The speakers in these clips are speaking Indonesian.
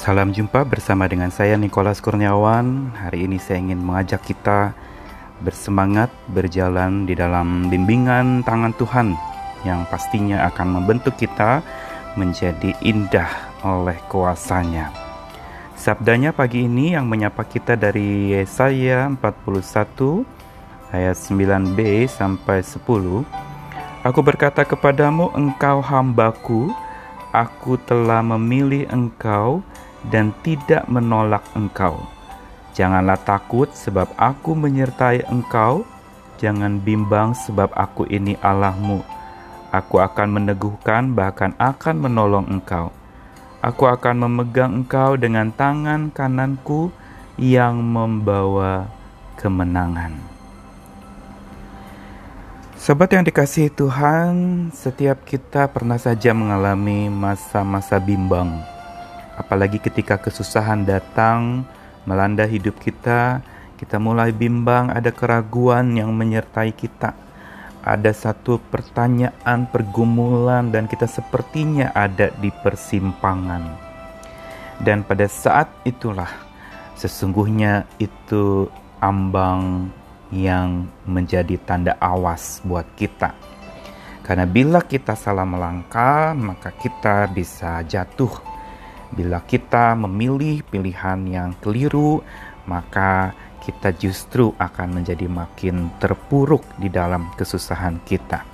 Salam jumpa bersama dengan saya Nikolas Kurniawan. Hari ini saya ingin mengajak kita bersemangat berjalan di dalam bimbingan tangan Tuhan yang pastinya akan membentuk kita menjadi indah oleh kuasanya. Sabdanya pagi ini yang menyapa kita dari Yesaya 41 ayat 9b sampai 10. Aku berkata kepadamu engkau hambaku, aku telah memilih engkau dan tidak menolak engkau. Janganlah takut sebab aku menyertai engkau, jangan bimbang sebab aku ini Allahmu. Aku akan meneguhkan bahkan akan menolong engkau. Aku akan memegang engkau dengan tangan kananku yang membawa kemenangan. Sobat yang dikasihi Tuhan, setiap kita pernah saja mengalami masa-masa bimbang Apalagi ketika kesusahan datang melanda hidup kita, kita mulai bimbang, ada keraguan yang menyertai kita. Ada satu pertanyaan, pergumulan, dan kita sepertinya ada di persimpangan. Dan pada saat itulah, sesungguhnya itu ambang yang menjadi tanda awas buat kita. Karena bila kita salah melangkah, maka kita bisa jatuh Bila kita memilih pilihan yang keliru, maka kita justru akan menjadi makin terpuruk di dalam kesusahan kita.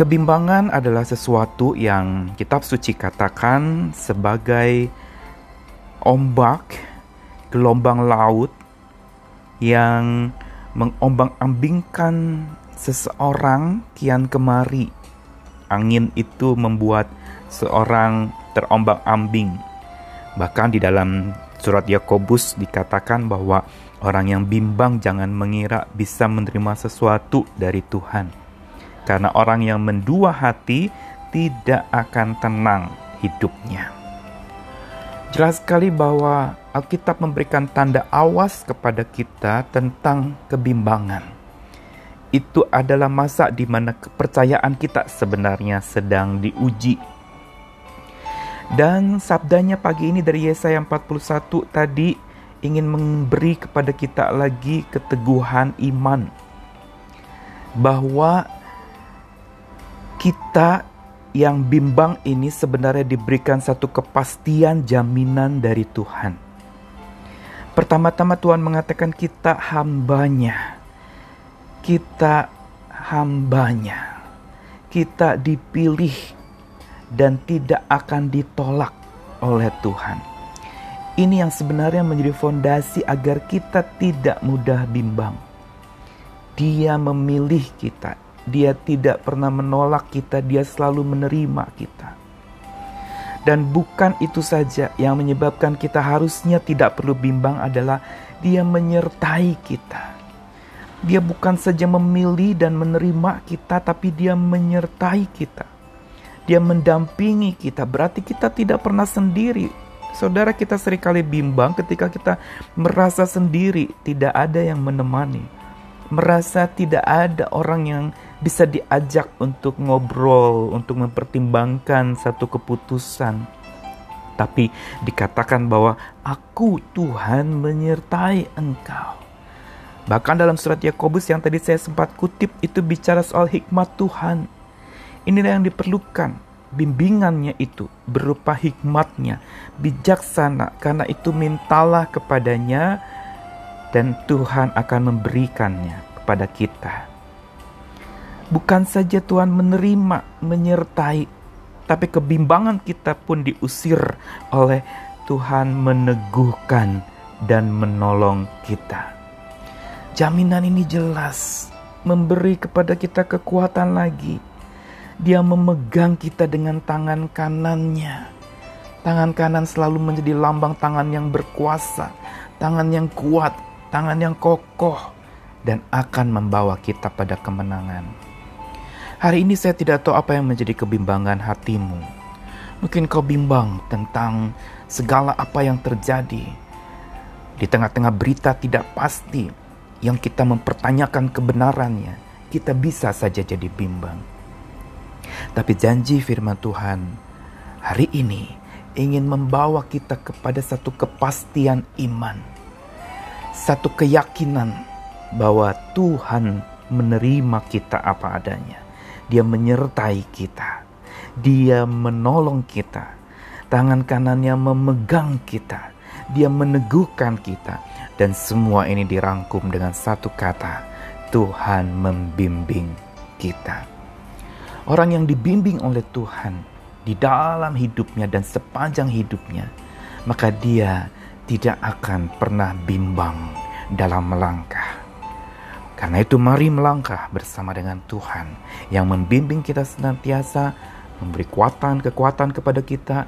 Kebimbangan adalah sesuatu yang kitab suci katakan sebagai ombak, gelombang laut yang mengombang-ambingkan seseorang kian kemari. Angin itu membuat seorang terombang-ambing. Bahkan di dalam surat Yakobus dikatakan bahwa orang yang bimbang jangan mengira bisa menerima sesuatu dari Tuhan. Karena orang yang mendua hati tidak akan tenang hidupnya. Jelas sekali bahwa Alkitab memberikan tanda awas kepada kita tentang kebimbangan. Itu adalah masa di mana kepercayaan kita sebenarnya sedang diuji dan sabdanya pagi ini dari Yesaya 41 tadi ingin memberi kepada kita lagi keteguhan iman bahwa kita yang bimbang ini sebenarnya diberikan satu kepastian jaminan dari Tuhan. Pertama-tama Tuhan mengatakan kita hambanya. Kita hambanya. Kita dipilih dan tidak akan ditolak oleh Tuhan. Ini yang sebenarnya menjadi fondasi agar kita tidak mudah bimbang. Dia memilih kita, dia tidak pernah menolak kita, dia selalu menerima kita. Dan bukan itu saja yang menyebabkan kita harusnya tidak perlu bimbang adalah dia menyertai kita. Dia bukan saja memilih dan menerima kita, tapi dia menyertai kita dia mendampingi kita, berarti kita tidak pernah sendiri. Saudara kita sering kali bimbang ketika kita merasa sendiri, tidak ada yang menemani. Merasa tidak ada orang yang bisa diajak untuk ngobrol, untuk mempertimbangkan satu keputusan. Tapi dikatakan bahwa aku Tuhan menyertai engkau. Bahkan dalam surat Yakobus yang tadi saya sempat kutip itu bicara soal hikmat Tuhan Inilah yang diperlukan. Bimbingannya itu berupa hikmatnya, bijaksana, karena itu mintalah kepadanya dan Tuhan akan memberikannya kepada kita. Bukan saja Tuhan menerima, menyertai, tapi kebimbangan kita pun diusir oleh Tuhan meneguhkan dan menolong kita. Jaminan ini jelas memberi kepada kita kekuatan lagi dia memegang kita dengan tangan kanannya. Tangan kanan selalu menjadi lambang tangan yang berkuasa, tangan yang kuat, tangan yang kokoh, dan akan membawa kita pada kemenangan. Hari ini saya tidak tahu apa yang menjadi kebimbangan hatimu. Mungkin kau bimbang tentang segala apa yang terjadi. Di tengah-tengah berita tidak pasti yang kita mempertanyakan kebenarannya, kita bisa saja jadi bimbang. Tapi janji firman Tuhan, hari ini ingin membawa kita kepada satu kepastian iman, satu keyakinan bahwa Tuhan menerima kita apa adanya. Dia menyertai kita, Dia menolong kita, tangan kanannya memegang kita, Dia meneguhkan kita, dan semua ini dirangkum dengan satu kata: Tuhan membimbing kita. Orang yang dibimbing oleh Tuhan di dalam hidupnya dan sepanjang hidupnya, maka dia tidak akan pernah bimbang dalam melangkah. Karena itu mari melangkah bersama dengan Tuhan yang membimbing kita senantiasa, memberi kekuatan-kekuatan kepada kita,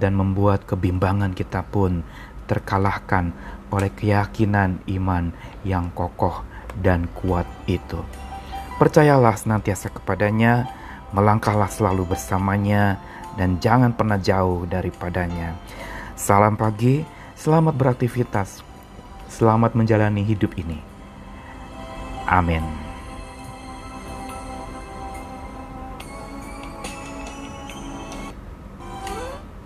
dan membuat kebimbangan kita pun terkalahkan oleh keyakinan iman yang kokoh dan kuat itu. Percayalah senantiasa kepadanya, melangkahlah selalu bersamanya, dan jangan pernah jauh daripadanya. Salam pagi, selamat beraktivitas, selamat menjalani hidup ini. Amin.